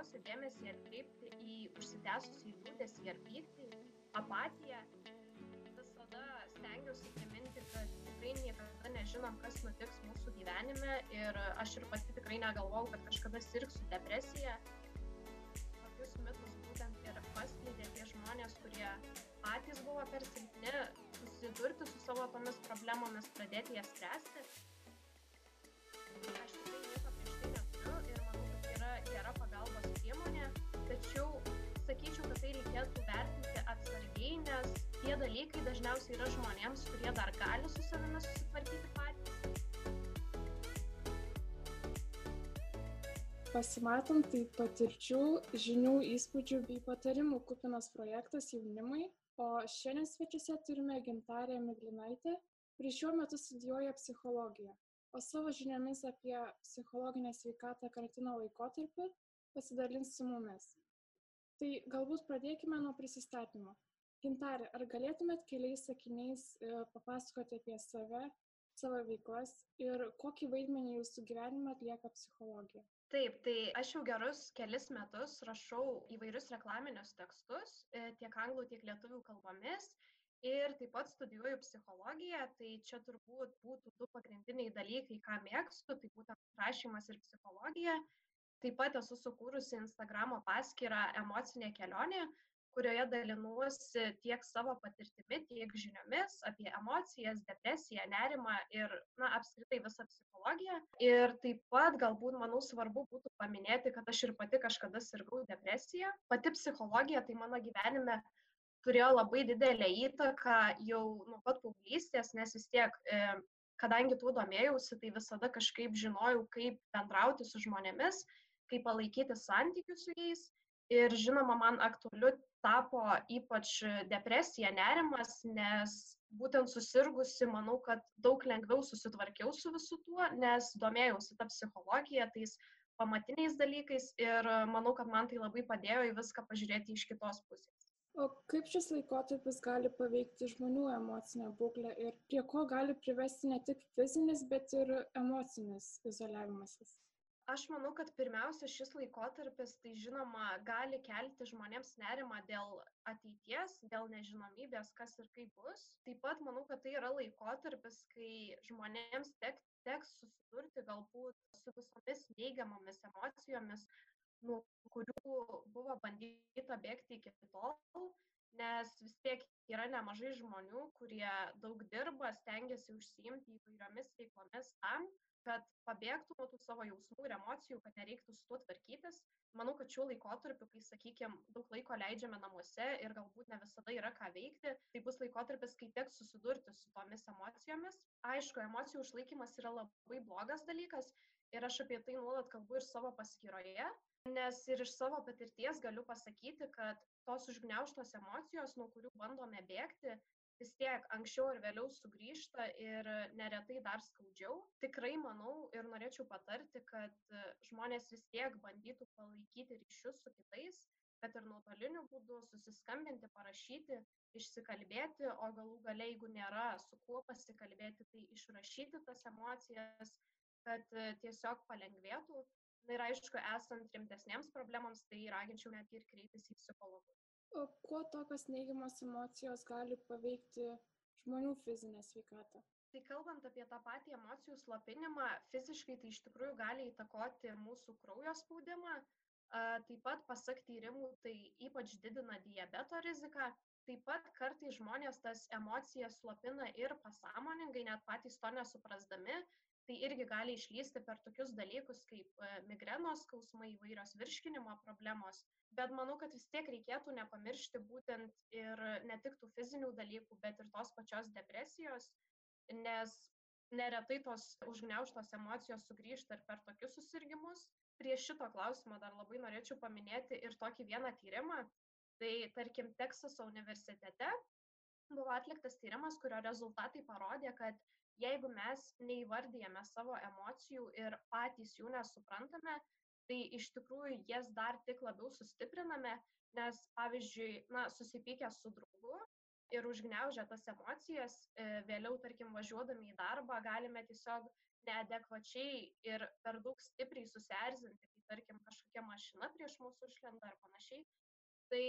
daugiausiai dėmesį atkreipti į užsitęsusį liūdėsį ir pyktį, apatiją. Visada stengiausi priminti, kad tikrai niekada nežinom, kas nutiks mūsų gyvenime ir aš ir pati tikrai negalvau, kad kažkada sirgsiu depresiją. Tokius mitus būtent ir paskleidė tie žmonės, kurie patys buvo per silpni susidurti su savo tomis problemomis, pradėti jas spręsti. Aš tikrai nieko prieš tai neturiu ir manau, kad tai yra gera pagalbos priemonė, tačiau sakyčiau, kad tai reikėtų vertinti atsargiai, nes tie dalykai dažniausiai yra žmonėms, kurie dar gali su savimi susitvarkyti patys. Pasimatom tai patirčių, žinių, įspūdžių bei patarimų kupinas projektas jaunimui, o šiandien svečiuose turime gintarę miglinaitę kuri šiuo metu studijuoja psichologiją o savo žiniomis apie psichologinę sveikatą karantino laikotarpiu pasidalins su mumis. Tai galbūt pradėkime nuo prisistatymo. Gintare ar galėtumėt keliais sakiniais e, papasakoti apie save savo veiklas ir kokį vaidmenį jūsų gyvenime atlieka psichologija? Taip tai aš jau gerus kelis metus rašau įvairius reklaminius tekstus e, tiek anglų tiek lietuvių kalbomis ir taip pat studijuoju psichologiją. Tai čia turbūt būtų du pagrindiniai dalykai ką mėgstu tai būtent rašymas ir psichologija taip pat esu sukūrusi instagramo paskyrą emocinė kelionė kurioje dalinuosi tiek savo patirtimi, tiek žiniomis apie emocijas, depresiją, nerimą ir, na, apskritai visą psichologiją. Ir taip pat galbūt, manau, svarbu būtų paminėti, kad aš ir pati kažkada sirgau depresiją. Pati psichologija tai mano gyvenime turėjo labai didelę įtaką jau nuo pat paauglystės, nes vis tiek e, kadangi tuo domėjausi, tai visada kažkaip žinojau, kaip bendrauti su žmonėmis, kaip palaikyti santykius su jais. Ir žinoma, man aktualiu tapo ypač depresija, nerimas, nes būtent susirgusi, manau, kad daug lengviau susitvarkiau su visu tuo, nes domėjausi tą psichologiją, tais pamatiniais dalykais ir manau, kad man tai labai padėjo į viską pažiūrėti iš kitos pusės. O kaip šis laikotarpis gali paveikti žmonių emocinę būklę ir prie ko gali privesti ne tik fizinis, bet ir emocinis izoliavimasis? Aš manau kad pirmiausia šis laikotarpis tai žinoma gali kelti žmonėms nerimą dėl ateities dėl nežinomybės kas ir kaip bus. Taip pat manau kad tai yra laikotarpis kai žmonėms tek teks susidurti galbūt su visomis neigiamomis emocijomis nuo kurių buvo bandyta bėgti iki tol nes vis tiek yra nemažai žmonių kurie daug dirba stengiasi užsiimti įvairiomis veiklomis tam kad pabėgtų nuo tų savo jausmų ir emocijų, kad nereiktų su tuo tvarkytis. Manau, kad šiuo laikotarpiu, kai, sakykime, daug laiko leidžiame namuose ir galbūt ne visada yra ką veikti, tai bus laikotarpis, kai teks susidurti su tomis emocijomis. Aišku, emocijų užlaikymas yra labai blogas dalykas ir aš apie tai nuolat kalbu ir savo paskyroje, nes ir iš savo patirties galiu pasakyti, kad tos užgneuštos emocijos, nuo kurių bandome bėgti, vis tiek anksčiau ar vėliau sugrįžta ir neretai dar skaudžiau. Tikrai manau ir norėčiau patarti, kad žmonės vis tiek bandytų palaikyti ryšius su kitais, kad ir nuotoliniu būdu susiskambinti, parašyti, išsikalbėti, o galų galiai, jeigu nėra su kuo pasikalbėti, tai išrašyti tas emocijas, kad tiesiog palengvėtų. Na ir aišku, esant rimtesniems problemams, tai raginčiau netgi ir kreiptis į psichologus. O kuo tokios neigiamos emocijos gali paveikti žmonių fizinę sveikatą? Tai kalbant apie tą patį emocijų slopinimą, fiziškai tai iš tikrųjų gali įtakoti mūsų kraujo spaudimą. Taip pat, pasak tyrimų, tai ypač didina diabeto riziką. Taip pat kartai žmonės tas emocijas slopina ir pasąmoningai, net patys to nesuprasdami, tai irgi gali išlysti per tokius dalykus kaip e, migrenos skausmai, įvairios virškinimo problemos. Bet manau, kad vis tiek reikėtų nepamiršti būtent ir ne tik tų fizinių dalykų, bet ir tos pačios depresijos, nes neretai tos užgneuštos emocijos sugrįžta ir per tokius susirgymus. Prie šito klausimo dar labai norėčiau paminėti ir tokį vieną tyrimą. Tai tarkim, Teksaso universitete buvo atliktas tyrimas, kurio rezultatai parodė, kad jeigu mes neįvardyjame savo emocijų ir patys jų nesuprantame, tai iš tikrųjų jas dar tik labiau sustipriname, nes pavyzdžiui, na, susipykę su draugu ir užgneužę tas emocijas, e, vėliau, tarkim, važiuodami į darbą, galime tiesiog neadekvačiai ir per daug stipriai susierzinti, kai tarkim kažkokia mašina prieš mūsų išlenda ar panašiai. Tai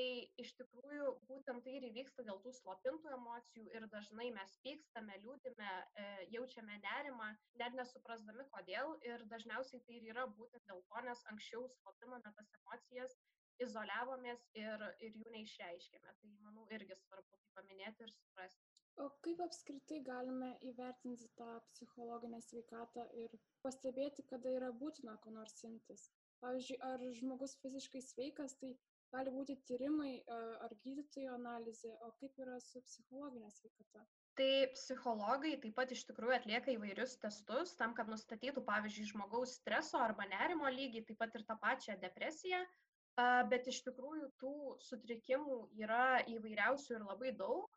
iš tikrųjų būtent tai ir įvyksta dėl tų slopintų emocijų ir dažnai mes pykstame, liūdime, e, jaučiame nerimą, net nesuprasdami kodėl ir dažniausiai tai ir yra būtent dėl to, nes anksčiau slopiname tas emocijas, izoliavomės ir, ir jų neišreiškėme. Tai manau irgi svarbu tai paminėti ir suprasti. O kaip apskritai galime įvertinti tą psichologinę sveikatą ir pastebėti, kada yra būtina ko nors imtis? Pavyzdžiui, ar žmogus fiziškai sveikas, tai gali būti tyrimai ar gydytojų analizė, o kaip yra su psichologinė sveikata? Tai psichologai taip pat iš tikrųjų atlieka įvairius testus tam, kad nustatytų, pavyzdžiui, žmogaus streso arba nerimo lygį, taip pat ir tą pačią depresiją, bet iš tikrųjų tų sutrikimų yra įvairiausių ir labai daug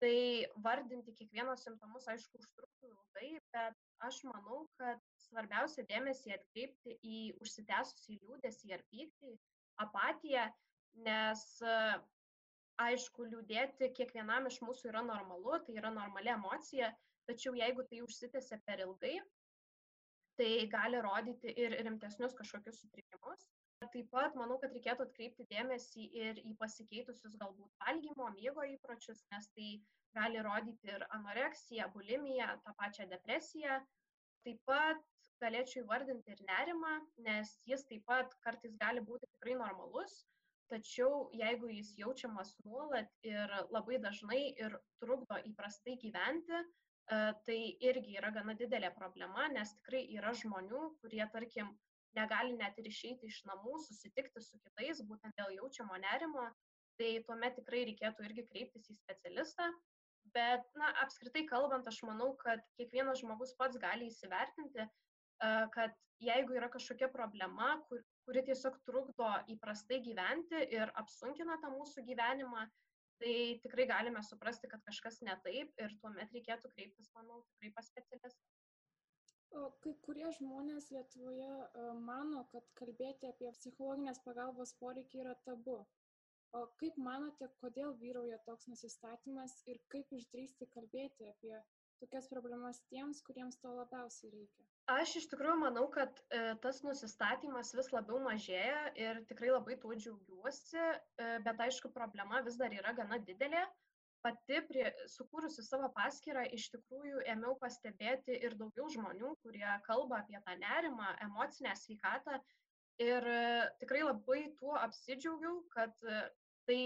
tai vardinti kiekvienos simptomus, aišku, užtruktų ilgai, bet aš manau, kad svarbiausia dėmesį atkreipti į užsitęsusį liūdėsį ar pyktį, apatiją, nes aišku, liūdėti kiekvienam iš mūsų yra normalu, tai yra normali emocija, tačiau jeigu tai užsitęsia per ilgai, tai gali rodyti ir rimtesnius kažkokius sutrikimus. Taip pat manau, kad reikėtų atkreipti dėmesį ir į pasikeitusius galbūt valgymo, miego įpročius, nes tai gali rodyti ir anoreksiją, bulimiją, tą pačią depresiją. Taip pat galėčiau įvardinti ir nerimą, nes jis taip pat kartais gali būti tikrai normalus, tačiau jeigu jis jaučiamas nuolat ir labai dažnai ir trukdo įprastai gyventi, tai irgi yra gana didelė problema, nes tikrai yra žmonių, kurie, tarkim, negali net ir išeiti iš namų, susitikti su kitais, būtent dėl jaučiamo nerimo, tai tuomet tikrai reikėtų irgi kreiptis į specialistą. Bet, na, apskritai kalbant, aš manau, kad kiekvienas žmogus pats gali įsivertinti, kad jeigu yra kažkokia problema, kur, kuri tiesiog trukdo įprastai gyventi ir apsunkina tą mūsų gyvenimą, tai tikrai galime suprasti, kad kažkas ne taip ir tuomet reikėtų kreiptis, manau, tikrai pas specialistą. Kai kurie žmonės Lietuvoje mano, kad kalbėti apie psichologinės pagalbos poreikį yra tabu. O kaip manote, kodėl vyrauja toks nusistatymas ir kaip išdrysti kalbėti apie tokias problemas tiems, kuriems to labiausiai reikia? Aš iš tikrųjų manau, kad e, tas nusistatymas vis labiau mažėja ir tikrai labai tuo džiaugiuosi, e, bet aišku, problema vis dar yra gana didelė pati prie, sukūrusi savo paskyrą iš tikrųjų ėmiau pastebėti ir daugiau žmonių, kurie kalba apie tą nerimą, emocinę sveikatą. Ir e, tikrai labai tuo apsidžiaugiau, kad tai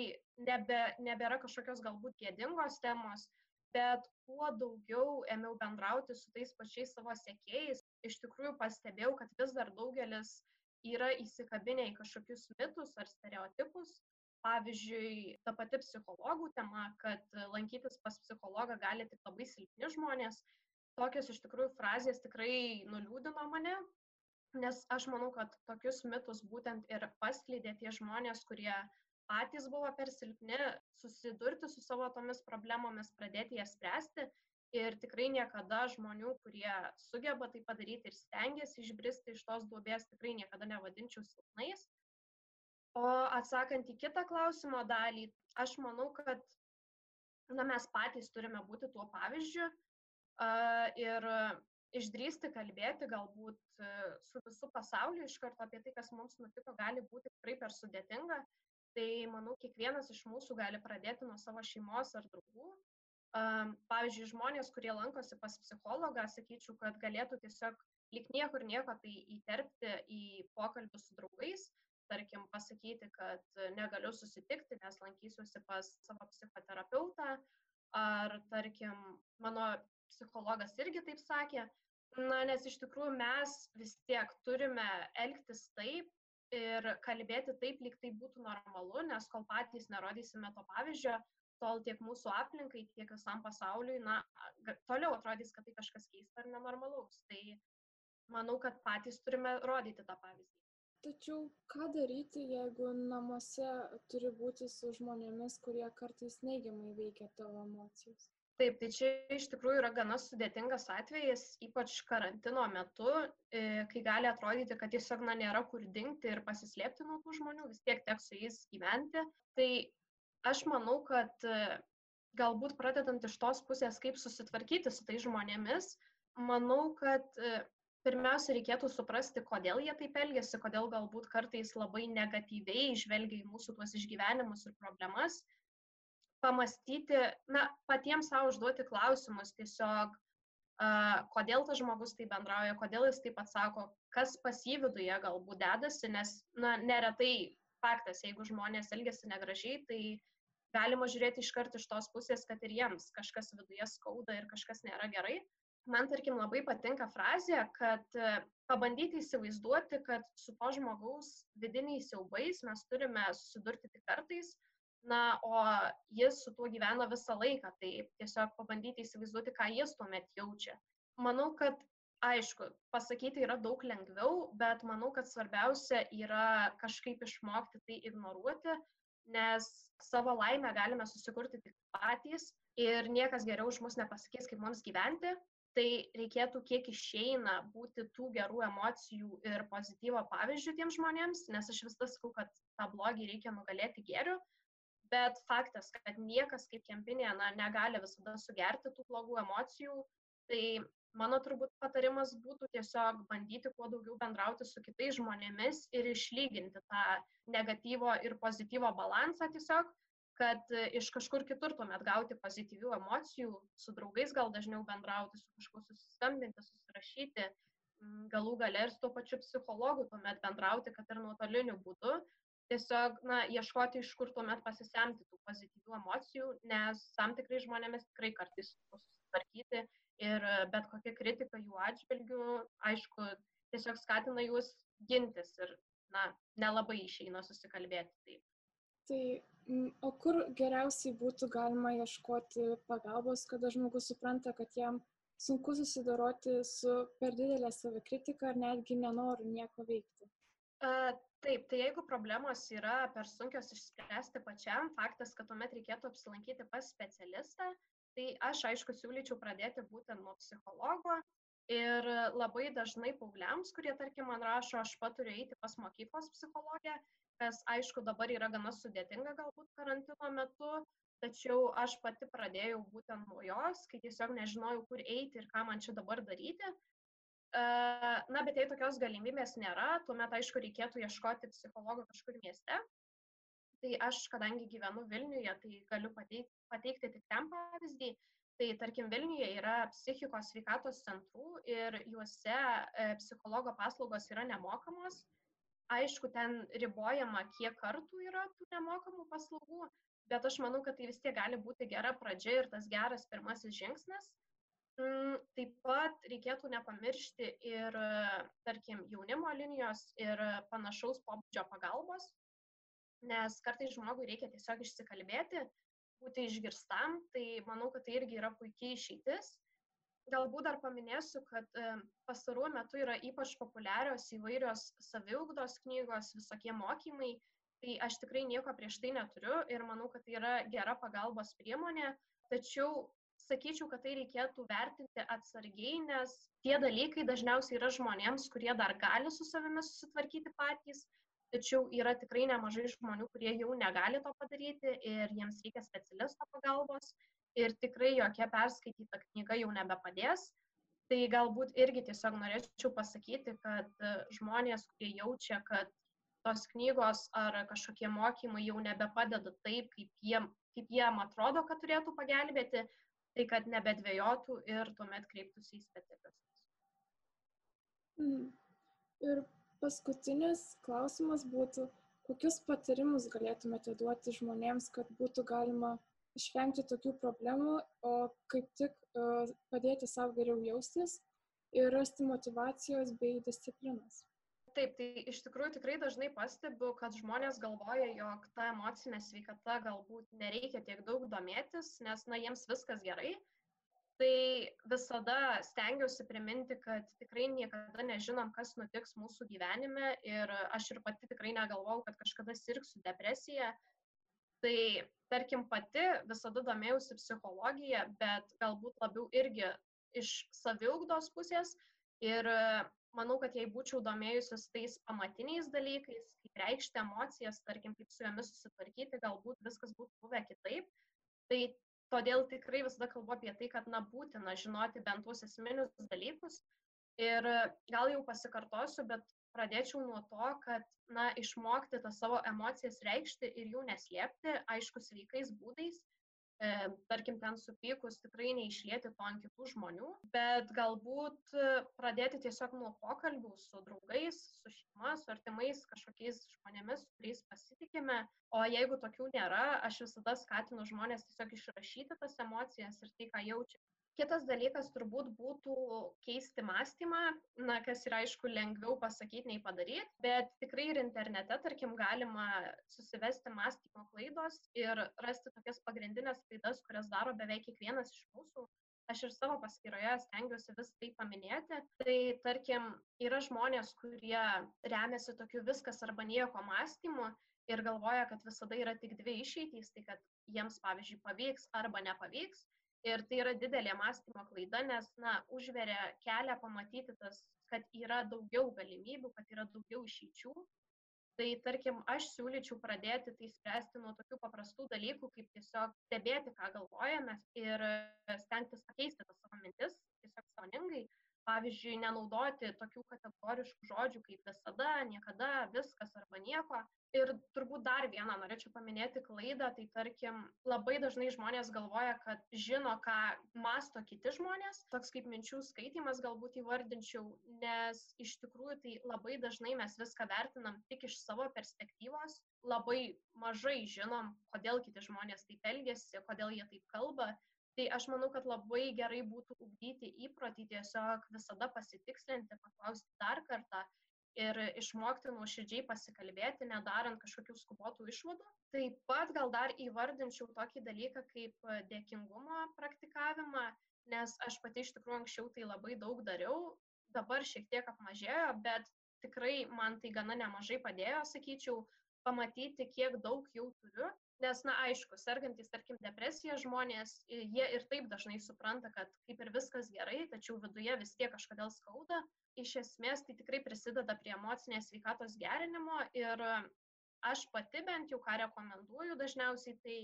nebe, nebėra kažkokios galbūt gėdingos temos, bet kuo daugiau ėmiau bendrauti su tais pačiais savo sekėjais, iš tikrųjų pastebėjau, kad vis dar daugelis yra įsikabinę į kažkokius mitus ar stereotipus, pavyzdžiui ta pati psichologų tema kad lankytis pas psichologą gali tik labai silpni žmonės. Tokios iš tikrųjų frazės tikrai nuliūdino mane nes aš manau kad tokius mitus būtent ir paskleidė tie žmonės kurie patys buvo per silpni susidurti su savo tomis problemomis pradėti jas spręsti ir tikrai niekada žmonių kurie sugeba tai padaryti ir stengiasi išbristi iš tos duobės tikrai niekada nevadinčiau silpnais O atsakant į kitą klausimo dalį, aš manau, kad na, mes patys turime būti tuo pavyzdžiu uh, ir išdrysti kalbėti galbūt uh, su visų pasauliu iš karto apie tai, kas mums nutiko, gali būti tikrai per sudėtinga. Tai manau, kiekvienas iš mūsų gali pradėti nuo savo šeimos ar draugų. Pavyzdžiui, žmonės, kurie lankosi pas psichologą, sakyčiau, kad galėtų tiesiog lik niekur nieko tai įterpti į pokalbį su draugais, tarkim, pasakyti, kad negaliu susitikti, nes lankysiuosi pas savo psichoterapeutą, ar, tarkim, mano psichologas irgi taip sakė, na, nes iš tikrųjų mes vis tiek turime elgtis taip ir kalbėti taip, lyg tai būtų normalu, nes kol patys nerodysime to pavyzdžio, tol tiek mūsų aplinkai, tiek visam pasauliui, na, toliau atrodys, kad tai kažkas keista ar nenormalaus. Tai manau, kad patys turime rodyti tą pavyzdį. Tačiau ką daryti, jeigu namuose turi būti su žmonėmis, kurie kartais neigiamai veikia tavo emocijas? Taip, tai čia iš tikrųjų yra gana sudėtingas atvejis, ypač karantino metu, e, kai gali atrodyti, kad tiesiog na, nėra kur dingti ir pasislėpti nuo tų žmonių, vis tiek teks su jais gyventi. Tai aš manau, kad e, galbūt pradedant iš tos pusės, kaip susitvarkyti su tais žmonėmis, manau, kad e, pirmiausia reikėtų suprasti, kodėl jie taip elgesi, kodėl galbūt kartais labai negatyviai žvelgia į mūsų tuos išgyvenimus ir problemas. Pamastyti, na, patiems savo užduoti klausimus tiesiog, uh, kodėl tas žmogus taip bendrauja, kodėl jis taip atsako, kas pas jį viduje galbūt dedasi, nes, na, neretai faktas, jeigu žmonės elgesi negražiai, tai galima žiūrėti iškart iš tos pusės, kad ir jiems kažkas viduje skauda ir kažkas nėra gerai. Man tarkim labai patinka frazė, kad e, pabandyti įsivaizduoti, kad su to žmogaus vidiniais siaubais mes turime susidurti tik kartais, na, o jis su tuo gyvena visą laiką, tai tiesiog pabandyti įsivaizduoti, ką jis tuomet jaučia. Manau, kad aišku, pasakyti yra daug lengviau, bet manau, kad svarbiausia yra kažkaip išmokti tai ignoruoti, nes savo laimę galime susikurti tik patys ir niekas geriau už mus nepasakys, kaip mums gyventi, tai reikėtų kiek išeina būti tų gerų emocijų ir pozityvo pavyzdžių tiems žmonėms, nes aš vis sakau, kad tą blogį reikia nugalėti geriu, bet faktas, kad niekas kaip kempinė na, negali visada sugerti tų blogų emocijų, tai mano turbūt patarimas būtų tiesiog bandyti kuo daugiau bendrauti su kitais žmonėmis ir išlyginti tą negatyvo ir pozityvo balansą tiesiog, kad e, iš kažkur kitur tuomet gauti pozityvių emocijų, su draugais gal dažniau bendrauti, su kažkuo susiskambinti, susirašyti, galų gale ir su tuo pačiu psichologu tuomet bendrauti, kad ir nuotoliniu būdu. Tiesiog, na, ieškoti, iš kur tuomet pasisemti tų pozityvių emocijų, nes tam tikrai žmonėmis tikrai kartais susitvarkyti ir e, bet kokia kritika jų atžvilgių, aišku, tiesiog skatina juos gintis ir, na, nelabai išeina susikalbėti taip. Tai o kur geriausiai būtų galima ieškoti pagalbos, kada žmogus supranta, kad jam sunku susidoroti su per didelė savikritika ar netgi nenoru nieko veikti? Uh, taip, tai jeigu problemos yra per sunkios išspręsti pačiam, faktas, kad tuomet reikėtų apsilankyti pas specialistą, tai aš aišku siūlyčiau pradėti būtent nuo psichologo. Ir labai dažnai paaugliams, kurie, tarkim, man rašo, aš paturiu eiti pas mokyklos psichologę, kas aišku dabar yra gana sudėtinga galbūt karantino metu, tačiau aš pati pradėjau būtent nuo jos, kai tiesiog nežinojau, kur eiti ir ką man čia dabar daryti. Na, bet jei tokios galimybės nėra, tuomet aišku reikėtų ieškoti psichologo kažkur mieste. Tai aš, kadangi gyvenu Vilniuje, tai galiu pateikti, pateikti tik ten pavyzdį. Tai tarkim, Vilniuje yra psichikos sveikatos centrų ir juose e, psichologo paslaugos yra nemokamos aišku, ten ribojama, kiek kartų yra tų nemokamų paslaugų, bet aš manau, kad tai vis tiek gali būti gera pradžia ir tas geras pirmasis žingsnis. Mm, taip pat reikėtų nepamiršti ir, tarkim, jaunimo linijos ir panašaus pobūdžio pagalbos, nes kartais žmogui reikia tiesiog išsikalbėti, būti išgirstam, tai manau, kad tai irgi yra puikiai išeitis galbūt dar paminėsiu, kad pastaruoju metu yra ypač populiarios įvairios saviugdos knygos, visokie mokymai. Tai aš tikrai nieko prieš tai neturiu ir manau, kad tai yra gera pagalbos priemonė. Tačiau sakyčiau, kad tai reikėtų vertinti atsargiai, nes tie dalykai dažniausiai yra žmonėms, kurie dar gali su savimi susitvarkyti patys. Tačiau yra tikrai nemažai žmonių, kurie jau negali to padaryti ir jiems reikia specialisto pagalbos ir tikrai jokia perskaityta knyga jau nebepadės. Tai galbūt irgi tiesiog norėčiau pasakyti, kad e, žmonės, kurie jaučia, kad tos knygos ar kažkokie mokymai jau nebepadeda taip, kaip jiem, kaip jiem atrodo, kad turėtų pagelbėti, tai kad nebedvėjotų ir tuomet kreiptųsi į specialistus. Mm. Ir paskutinis klausimas būtų, kokius patarimus galėtumėte duoti žmonėms, kad būtų galima išvengti tokių problemų, o kaip tik uh, padėti savo geriau jaustis ir rasti motivacijos bei disciplinos. Taip, tai iš tikrųjų tikrai dažnai pastebiu, kad žmonės galvoja, jog ta emocinė sveikata galbūt nereikia tiek daug domėtis, nes, na, jiems viskas gerai. Tai visada stengiuosi priminti, kad tikrai niekada nežinom, kas nutiks mūsų gyvenime. Ir aš ir pati tikrai negalvau, kad kažkada sirgsiu depresiją, Tai tarkim pati visada domėjausi psichologija, bet galbūt labiau irgi iš saviugdos pusės. Ir manau, kad jei būčiau domėjusis tais pamatiniais dalykais, kaip reikšti emocijas, tarkim, kaip su jomis susitvarkyti, galbūt viskas būtų buvę kitaip. Tai todėl tikrai visada kalbu apie tai, kad na būtina žinoti bent tuos esminius dalykus. Ir gal jau pasikartosiu, bet pradėčiau nuo to, kad, na, išmokti tas savo emocijas reikšti ir jų neslėpti, aišku, sveikais būdais, e, tarkim, ten supykus tikrai neišlėti to ant kitų žmonių, bet galbūt pradėti tiesiog nuo pokalbių su draugais, su šeima, su artimais kažkokiais žmonėmis, su kuriais pasitikime, o jeigu tokių nėra, aš visada skatinu žmonės tiesiog išrašyti tas emocijas ir tai, ką jaučia. Kitas dalykas turbūt būtų keisti mąstymą, na, kas yra aišku lengviau pasakyti nei padaryti, bet tikrai ir internete, tarkim, galima susivesti mąstymo klaidos ir rasti tokias pagrindinės klaidas, kurias daro beveik kiekvienas iš mūsų. Aš ir savo paskyroje stengiuosi vis tai paminėti. Tai tarkim, yra žmonės, kurie remiasi tokiu viskas arba nieko mąstymu ir galvoja, kad visada yra tik dvi išeitys, tai kad jiems, pavyzdžiui, pavyks arba nepavyks Ir tai yra didelė mąstymo klaida, nes, na, užveria kelią pamatyti tas, kad yra daugiau galimybių, kad yra daugiau išeičių. Tai tarkim, aš siūlyčiau pradėti tai spręsti nuo tokių paprastų dalykų, kaip tiesiog stebėti, ką galvojame ir stengtis pakeisti tas savo mintis, tiesiog sąmoningai. Pavyzdžiui, nenaudoti tokių kategoriškų žodžių kaip visada, niekada, viskas arba nieko, Ir turbūt dar vieną norėčiau paminėti klaidą, tai tarkim, labai dažnai žmonės galvoja, kad žino, ką masto kiti žmonės, toks kaip minčių skaitimas galbūt įvardinčiau, nes iš tikrųjų tai labai dažnai mes viską vertinam tik iš savo perspektyvos, labai mažai žinom, kodėl kiti žmonės taip elgesi, kodėl jie taip kalba. Tai aš manau, kad labai gerai būtų ugdyti įprotį tiesiog visada pasitikslinti, paklausti dar kartą ir išmokti nuoširdžiai pasikalbėti, nedarant kažkokių skubotų išvadų. Taip pat gal dar įvardinčiau tokį dalyką kaip dėkingumo praktikavimą, nes aš pati iš tikrųjų anksčiau tai labai daug dariau, dabar šiek tiek apmažėjo, bet tikrai man tai gana nemažai padėjo, sakyčiau, pamatyti, kiek daug jau turiu. Nes, na, aišku, sergantis, tarkim, depresija žmonės, jie ir taip dažnai supranta, kad kaip ir viskas gerai, tačiau viduje vis tiek kažkodėl skauda. Iš esmės tai tikrai prisideda prie emocinės sveikatos gerinimo ir aš pati bent jau ką rekomenduoju dažniausiai, tai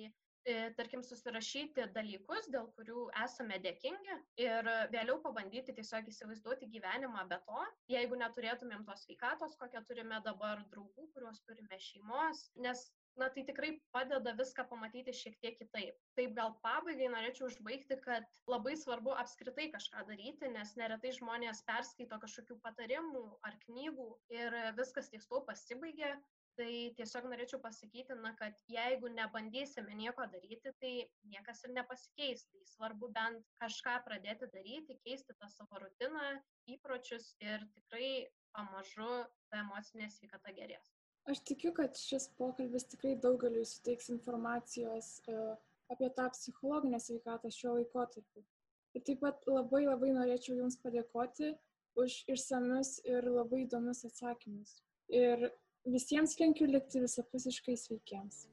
tarkim susirašyti dalykus, dėl kurių esame dėkingi ir vėliau pabandyti tiesiog įsivaizduoti gyvenimą be to, jeigu neturėtumėm tos sveikatos, kokią turime dabar, draugų, kuriuos turime šeimos, nes na tai tikrai padeda viską pamatyti šiek tiek kitaip. Taip gal pabaigai norėčiau užbaigti, kad labai svarbu apskritai kažką daryti, nes neretai žmonės perskaito kažkokių patarimų ar knygų ir viskas ties to pasibaigia. Tai tiesiog norėčiau pasakyti, na, kad jeigu nebandysime nieko daryti, tai niekas ir nepasikeis. Tai svarbu bent kažką pradėti daryti, keisti tą savo rutiną, įpročius ir tikrai pamažu ta emocinė sveikata gerės. Aš tikiu, kad šis pokalbis tikrai daugeliu suteiks informacijos uh, apie tą psichologinę sveikatą šiuo laikotarpiu. Ir taip pat labai labai norėčiau Jums padėkoti už išsamius ir labai įdomius atsakymus. Ir visiems linkiu likti visapusiškai sveikiems.